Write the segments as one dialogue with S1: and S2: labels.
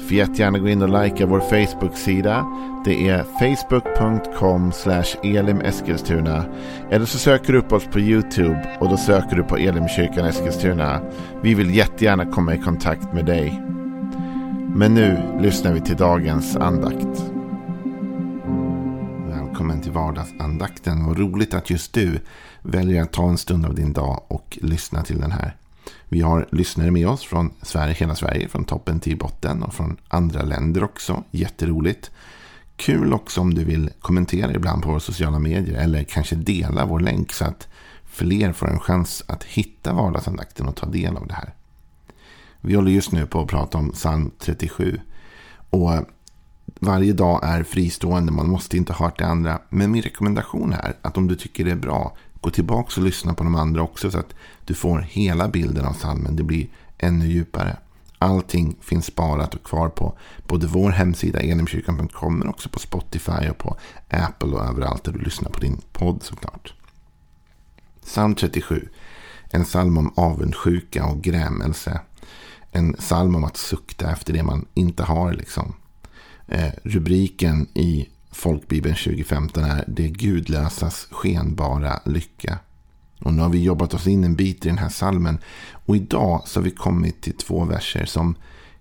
S1: Får jättegärna gå in och likea vår Facebook-sida. Det är facebook.com elimeskilstuna. Eller så söker du upp oss på YouTube och då söker du på Elimkyrkan Eskilstuna. Vi vill jättegärna komma i kontakt med dig. Men nu lyssnar vi till dagens andakt. Välkommen till vardagsandakten. Vad roligt att just du väljer att ta en stund av din dag och lyssna till den här. Vi har lyssnare med oss från Sverige, hela Sverige, från toppen till botten och från andra länder också. Jätteroligt. Kul också om du vill kommentera ibland på våra sociala medier eller kanske dela vår länk så att fler får en chans att hitta vardagsandakten och ta del av det här. Vi håller just nu på att prata om psalm 37. Och varje dag är fristående, man måste inte ha hört det andra. Men min rekommendation är att om du tycker det är bra, gå tillbaka och lyssna på de andra också så att du får hela bilden av salmen. Det blir ännu djupare. Allting finns sparat och kvar på både vår hemsida elimkyrkan.com men också på Spotify och på Apple och överallt där du lyssnar på din podd såklart. Psalm 37. En psalm om avundsjuka och grämelse. En psalm om att sukta efter det man inte har liksom. Eh, rubriken i Folkbibeln 2015 är Det gudlösas skenbara lycka. Och nu har vi jobbat oss in en bit i den här salmen. Och idag så har vi kommit till två verser som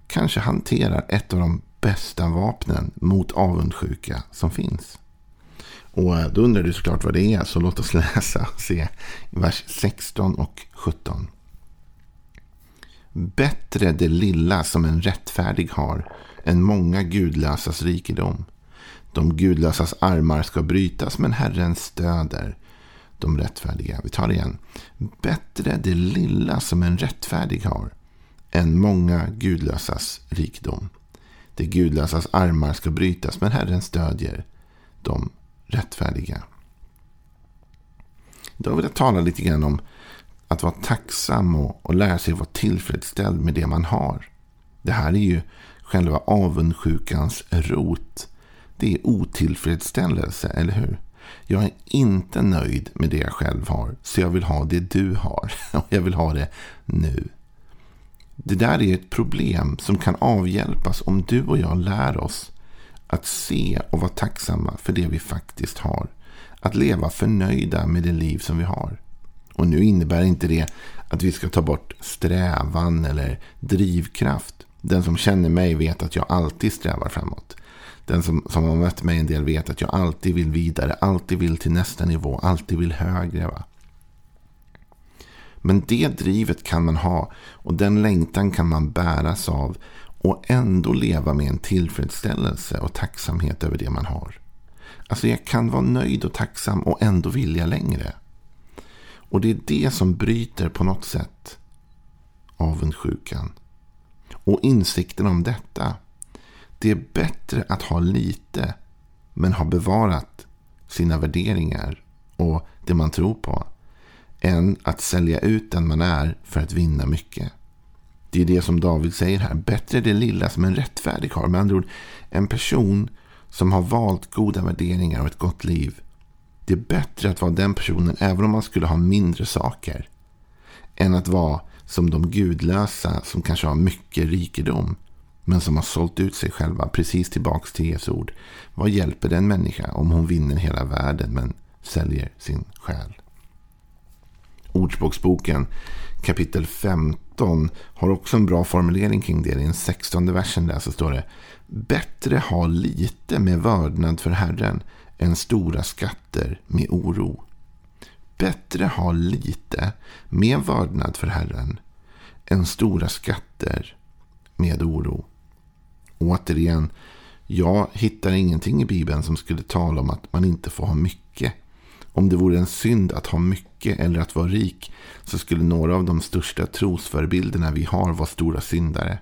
S1: kanske hanterar ett av de bästa vapnen mot avundsjuka som finns. Och då undrar du såklart vad det är, så låt oss läsa och se vers 16 och 17. Bättre det lilla som en rättfärdig har än många gudlösas rikedom. De gudlösas armar ska brytas, men Herren stöder de rättfärdiga. Vi tar det igen. Bättre det lilla som en rättfärdig har än många gudlösas rikedom. De gudlösas armar ska brytas, men Herren stödjer de rättfärdiga. Då vill jag tala lite grann om att vara tacksam och, och lära sig vara tillfredsställd med det man har. Det här är ju själva avundsjukans rot. Det är otillfredsställelse, eller hur? Jag är inte nöjd med det jag själv har, så jag vill ha det du har. Och jag vill ha det nu. Det där är ett problem som kan avhjälpas om du och jag lär oss att se och vara tacksamma för det vi faktiskt har. Att leva förnöjda med det liv som vi har. Och nu innebär inte det att vi ska ta bort strävan eller drivkraft. Den som känner mig vet att jag alltid strävar framåt. Den som, som har mött mig en del vet att jag alltid vill vidare, alltid vill till nästa nivå, alltid vill högre. Va? Men det drivet kan man ha och den längtan kan man bäras av och ändå leva med en tillfredsställelse och tacksamhet över det man har. Alltså jag kan vara nöjd och tacksam och ändå vilja längre. Och det är det som bryter på något sätt avundsjukan. Och insikten om detta. Det är bättre att ha lite men ha bevarat sina värderingar och det man tror på än att sälja ut den man är för att vinna mycket. Det är det som David säger här. Bättre det lilla som en rättfärdig har. Med andra ord, en person som har valt goda värderingar och ett gott liv. Det är bättre att vara den personen även om man skulle ha mindre saker. Än att vara som de gudlösa som kanske har mycket rikedom. Men som har sålt ut sig själva. Precis tillbaks till Jesu ord. Vad hjälper den människa om hon vinner hela världen men säljer sin själ? Ordspråksboken kapitel 15 har också en bra formulering kring det. I den 16 versen där så står det Bättre ha lite med vördnad för Herren än stora skatter med oro. Bättre ha lite med vördnad för Herren än stora skatter med oro. Återigen, jag hittar ingenting i Bibeln som skulle tala om att man inte får ha mycket. Om det vore en synd att ha mycket eller att vara rik så skulle några av de största trosförebilderna vi har vara stora syndare.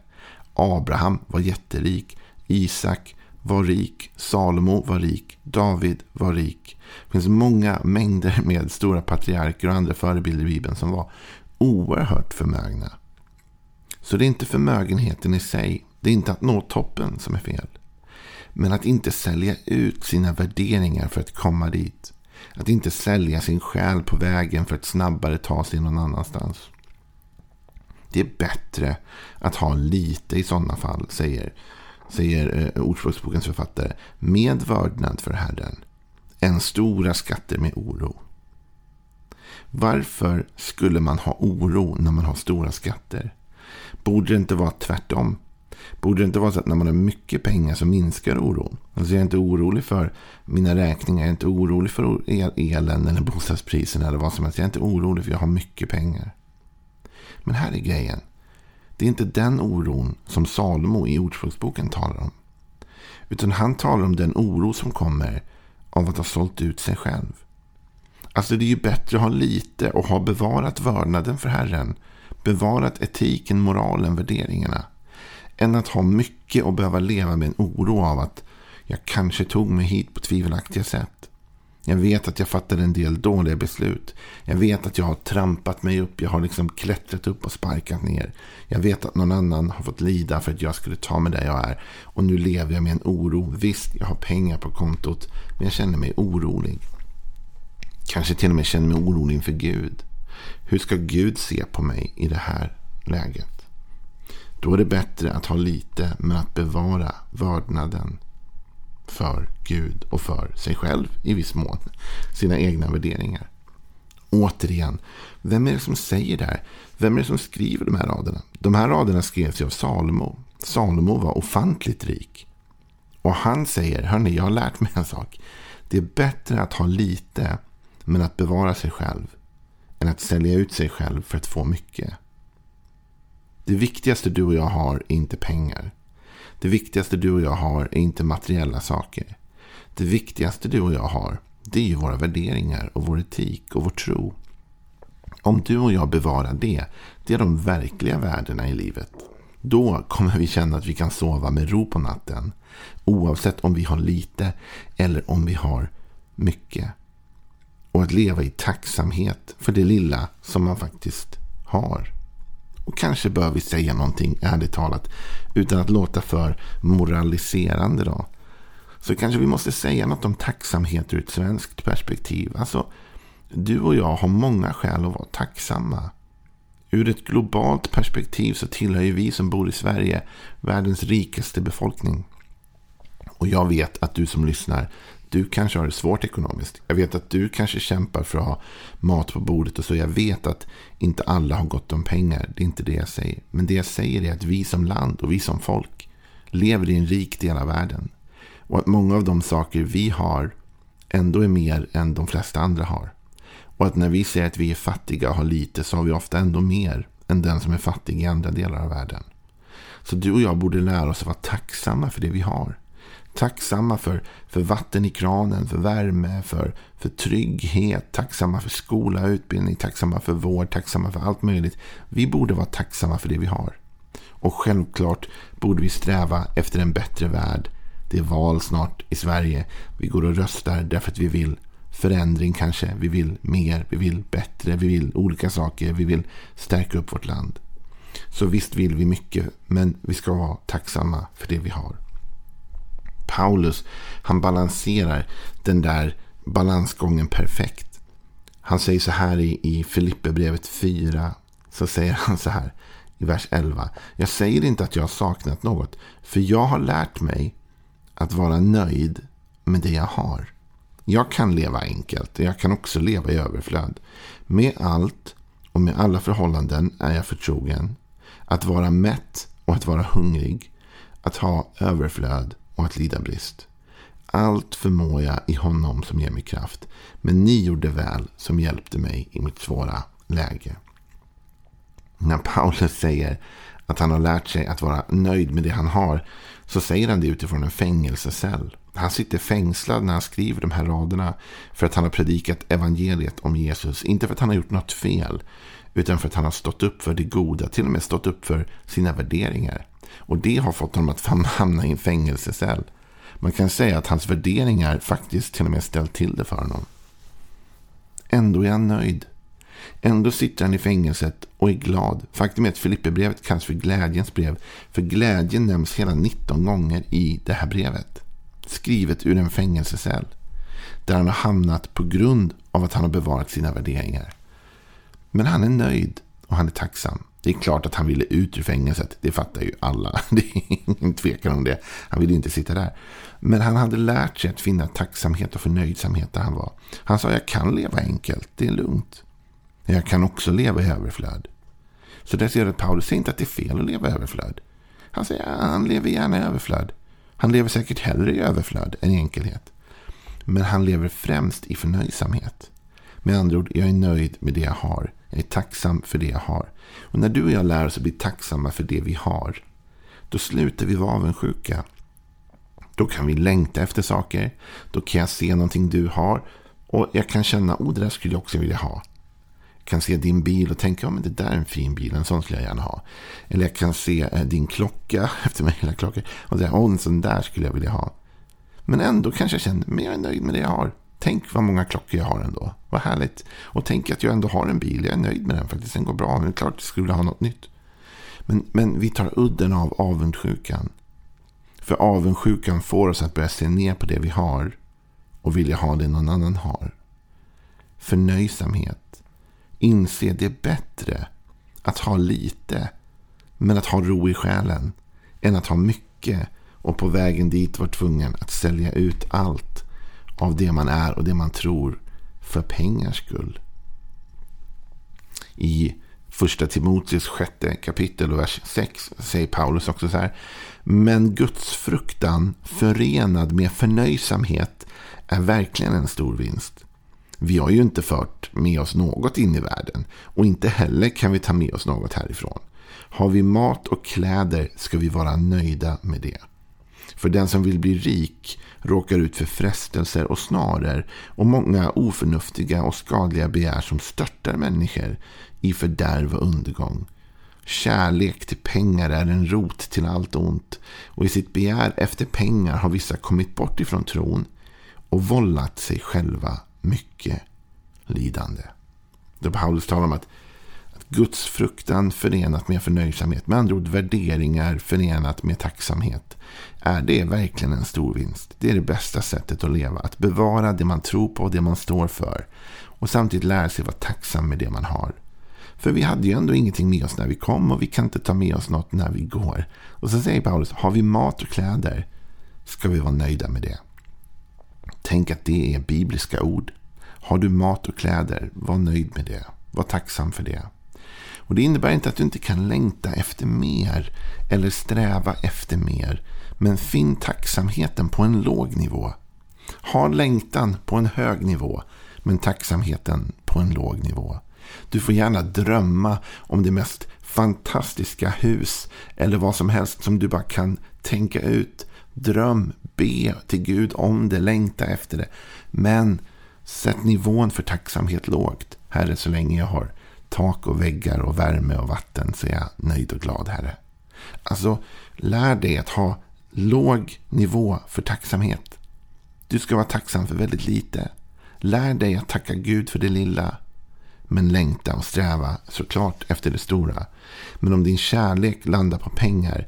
S1: Abraham var jätterik. Isak var rik, Salomo var rik, David var rik. Det finns många mängder med stora patriarker och andra förebilder i Bibeln som var oerhört förmögna. Så det är inte förmögenheten i sig, det är inte att nå toppen som är fel. Men att inte sälja ut sina värderingar för att komma dit. Att inte sälja sin själ på vägen för att snabbare ta sig någon annanstans. Det är bättre att ha lite i sådana fall, säger, säger eh, Ordspråksbokens författare, med vördnad för Herren, än stora skatter med oro. Varför skulle man ha oro när man har stora skatter? Borde det inte vara tvärtom? Borde det inte vara så att när man har mycket pengar så minskar oron? Alltså jag är inte orolig för mina räkningar. Jag är inte orolig för elen eller bostadspriserna eller vad som helst. Jag är inte orolig för jag har mycket pengar. Men här är grejen. Det är inte den oron som Salomo i Ordspråksboken talar om. Utan han talar om den oro som kommer av att ha sålt ut sig själv. Alltså det är ju bättre att ha lite och ha bevarat vördnaden för Herren. Bevarat etiken, moralen, värderingarna. Än att ha mycket och behöva leva med en oro av att jag kanske tog mig hit på tvivelaktiga sätt. Jag vet att jag fattade en del dåliga beslut. Jag vet att jag har trampat mig upp. Jag har liksom klättrat upp och sparkat ner. Jag vet att någon annan har fått lida för att jag skulle ta mig där jag är. Och nu lever jag med en oro. Visst, jag har pengar på kontot. Men jag känner mig orolig. Kanske till och med känner mig orolig inför Gud. Hur ska Gud se på mig i det här läget? Då är det bättre att ha lite men att bevara vördnaden för Gud och för sig själv i viss mån. Sina egna värderingar. Återigen, vem är det som säger det här? Vem är det som skriver de här raderna? De här raderna skrevs ju av Salomo. Salomo var ofantligt rik. Och han säger, hörni, jag har lärt mig en sak. Det är bättre att ha lite, men att bevara sig själv. Än att sälja ut sig själv för att få mycket. Det viktigaste du och jag har är inte pengar. Det viktigaste du och jag har är inte materiella saker. Det viktigaste du och jag har, det är ju våra värderingar och vår etik och vår tro. Om du och jag bevarar det, det är de verkliga värdena i livet. Då kommer vi känna att vi kan sova med ro på natten. Oavsett om vi har lite eller om vi har mycket. Och att leva i tacksamhet för det lilla som man faktiskt har. Och kanske bör vi säga någonting, ärligt talat, utan att låta för moraliserande. Då. Så kanske vi måste säga något om tacksamhet ur ett svenskt perspektiv. Alltså, du och jag har många skäl att vara tacksamma. Ur ett globalt perspektiv så tillhör ju vi som bor i Sverige världens rikaste befolkning. Och jag vet att du som lyssnar du kanske har det svårt ekonomiskt. Jag vet att du kanske kämpar för att ha mat på bordet och så. Jag vet att inte alla har gott om pengar. Det är inte det jag säger. Men det jag säger är att vi som land och vi som folk lever i en rik del av världen. Och att många av de saker vi har ändå är mer än de flesta andra har. Och att när vi säger att vi är fattiga och har lite så har vi ofta ändå mer än den som är fattig i andra delar av världen. Så du och jag borde lära oss att vara tacksamma för det vi har tacksamma för, för vatten i kranen, för värme, för, för trygghet, tacksamma för skola, utbildning, tacksamma för vård, tacksamma för allt möjligt. Vi borde vara tacksamma för det vi har. Och självklart borde vi sträva efter en bättre värld. Det är val snart i Sverige. Vi går och röstar därför att vi vill förändring kanske. Vi vill mer, vi vill bättre, vi vill olika saker. Vi vill stärka upp vårt land. Så visst vill vi mycket, men vi ska vara tacksamma för det vi har. Paulus, han balanserar den där balansgången perfekt. Han säger så här i, i Filipperbrevet 4. Så säger han så här i vers 11. Jag säger inte att jag har saknat något. För jag har lärt mig att vara nöjd med det jag har. Jag kan leva enkelt jag kan också leva i överflöd. Med allt och med alla förhållanden är jag förtrogen. Att vara mätt och att vara hungrig. Att ha överflöd och att lida brist. Allt förmår jag i honom som ger mig kraft. Men ni gjorde väl som hjälpte mig i mitt svåra läge. När Paulus säger att han har lärt sig att vara nöjd med det han har så säger han det utifrån en fängelsecell. Han sitter fängslad när han skriver de här raderna för att han har predikat evangeliet om Jesus. Inte för att han har gjort något fel utan för att han har stått upp för det goda, till och med stått upp för sina värderingar. Och det har fått honom att hamna i en fängelsecell. Man kan säga att hans värderingar faktiskt till och med ställt till det för honom. Ändå är han nöjd. Ändå sitter han i fängelset och är glad. Faktum är att Filipperbrevet kallas för glädjens brev. För glädjen nämns hela 19 gånger i det här brevet. Skrivet ur en fängelsecell. Där han har hamnat på grund av att han har bevarat sina värderingar. Men han är nöjd och han är tacksam. Det är klart att han ville ut ur fängelset. Det fattar ju alla. Det är ingen tvekan om det. Han ville inte sitta där. Men han hade lärt sig att finna tacksamhet och förnöjsamhet där han var. Han sa, jag kan leva enkelt. Det är lugnt. Jag kan också leva i överflöd. Så där ser du att Paulus säger inte att det är fel att leva i överflöd. Han säger att han lever gärna i överflöd. Han lever säkert hellre i överflöd än i enkelhet. Men han lever främst i förnöjsamhet. Med andra ord, jag är nöjd med det jag har. Jag är tacksam för det jag har. Och när du och jag lär oss att bli tacksamma för det vi har. Då slutar vi vara avundsjuka. Då kan vi längta efter saker. Då kan jag se någonting du har. Och jag kan känna, oh det där skulle jag också vilja ha. Jag kan se din bil och tänka, ja men det där är en fin bil, en sån skulle jag gärna ha. Eller jag kan se eh, din klocka, efter mig hela klockan. Och säga, oh en sån där skulle jag vilja ha. Men ändå kanske jag känner, men jag är nöjd med det jag har. Tänk vad många klockor jag har ändå. Vad härligt. Och tänk att jag ändå har en bil. Jag är nöjd med den faktiskt. Den går bra. Men det är klart jag skulle vilja ha något nytt. Men, men vi tar udden av avundsjukan. För avundsjukan får oss att börja se ner på det vi har. Och vilja ha det någon annan har. Förnöjsamhet. Inse det bättre att ha lite. Men att ha ro i själen. Än att ha mycket. Och på vägen dit vara tvungen att sälja ut allt av det man är och det man tror för pengars skull. I första Timoteus sjätte kapitel och vers 6 säger Paulus också så här. Men Guds fruktan förenad med förnöjsamhet är verkligen en stor vinst. Vi har ju inte fört med oss något in i världen och inte heller kan vi ta med oss något härifrån. Har vi mat och kläder ska vi vara nöjda med det. För den som vill bli rik råkar ut för frestelser och snaror och många oförnuftiga och skadliga begär som störtar människor i fördärv och undergång. Kärlek till pengar är en rot till allt ont och i sitt begär efter pengar har vissa kommit bort ifrån tron och vållat sig själva mycket lidande. Då Paulus talar om att Guds fruktan förenat med förnöjsamhet. Med andra ord värderingar förenat med tacksamhet. Är det verkligen en stor vinst? Det är det bästa sättet att leva. Att bevara det man tror på och det man står för. Och samtidigt lära sig vara tacksam med det man har. För vi hade ju ändå ingenting med oss när vi kom och vi kan inte ta med oss något när vi går. Och så säger Paulus, har vi mat och kläder ska vi vara nöjda med det. Tänk att det är bibliska ord. Har du mat och kläder, var nöjd med det. Var tacksam för det. Och Det innebär inte att du inte kan längta efter mer eller sträva efter mer. Men finn tacksamheten på en låg nivå. Ha längtan på en hög nivå, men tacksamheten på en låg nivå. Du får gärna drömma om det mest fantastiska hus eller vad som helst som du bara kan tänka ut. Dröm, be till Gud om det, längta efter det. Men sätt nivån för tacksamhet lågt. Herre, så länge jag har tak och väggar och värme och vatten så är jag nöjd och glad, Herre. Alltså, lär dig att ha låg nivå för tacksamhet. Du ska vara tacksam för väldigt lite. Lär dig att tacka Gud för det lilla. Men längta och sträva såklart efter det stora. Men om din kärlek landar på pengar.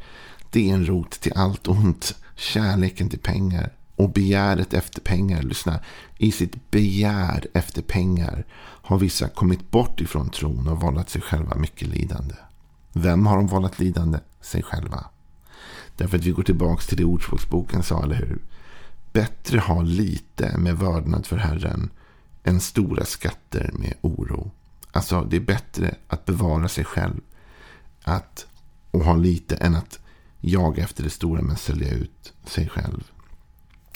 S1: Det är en rot till allt ont. Kärleken till pengar. Och begäret efter pengar. Lyssna. I sitt begär efter pengar har vissa kommit bort ifrån tron och vållat sig själva mycket lidande. Vem har de vållat lidande? Sig själva. Därför att vi går tillbaka till det Ordspråksboken sa, eller hur? Bättre ha lite med vördnad för Herren än stora skatter med oro. Alltså, det är bättre att bevara sig själv att, och ha lite än att jaga efter det stora men sälja ut sig själv.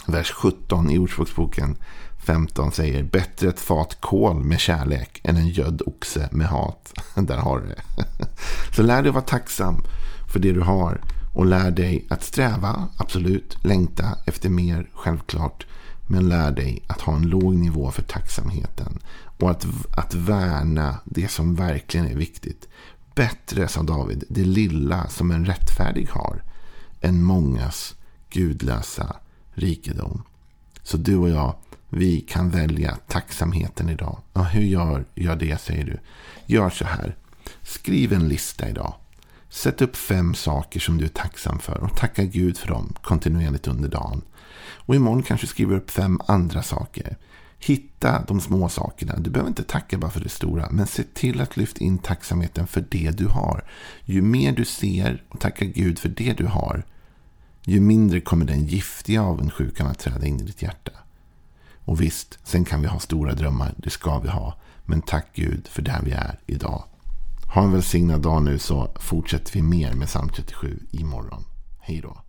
S1: Vers 17 i Ordspråksboken 15 säger bättre ett fat kol med kärlek än en gödd oxe med hat. Där har du det. Så lär dig att vara tacksam för det du har och lär dig att sträva, absolut, längta efter mer, självklart. Men lär dig att ha en låg nivå för tacksamheten och att, att värna det som verkligen är viktigt. Bättre, sa David, det lilla som en rättfärdig har än mångas gudlösa rikedom. Så du och jag, vi kan välja tacksamheten idag. Ja, hur gör jag det, säger du? Gör så här. Skriv en lista idag. Sätt upp fem saker som du är tacksam för och tacka Gud för dem kontinuerligt under dagen. Och imorgon kanske skriver upp fem andra saker. Hitta de små sakerna. Du behöver inte tacka bara för det stora. Men se till att lyfta in tacksamheten för det du har. Ju mer du ser och tackar Gud för det du har. Ju mindre kommer den giftiga avundsjukan att träda in i ditt hjärta. Och visst, sen kan vi ha stora drömmar. Det ska vi ha. Men tack Gud för där vi är idag. Ha en välsignad dag nu så fortsätter vi mer med psalm 37 imorgon. Hej då.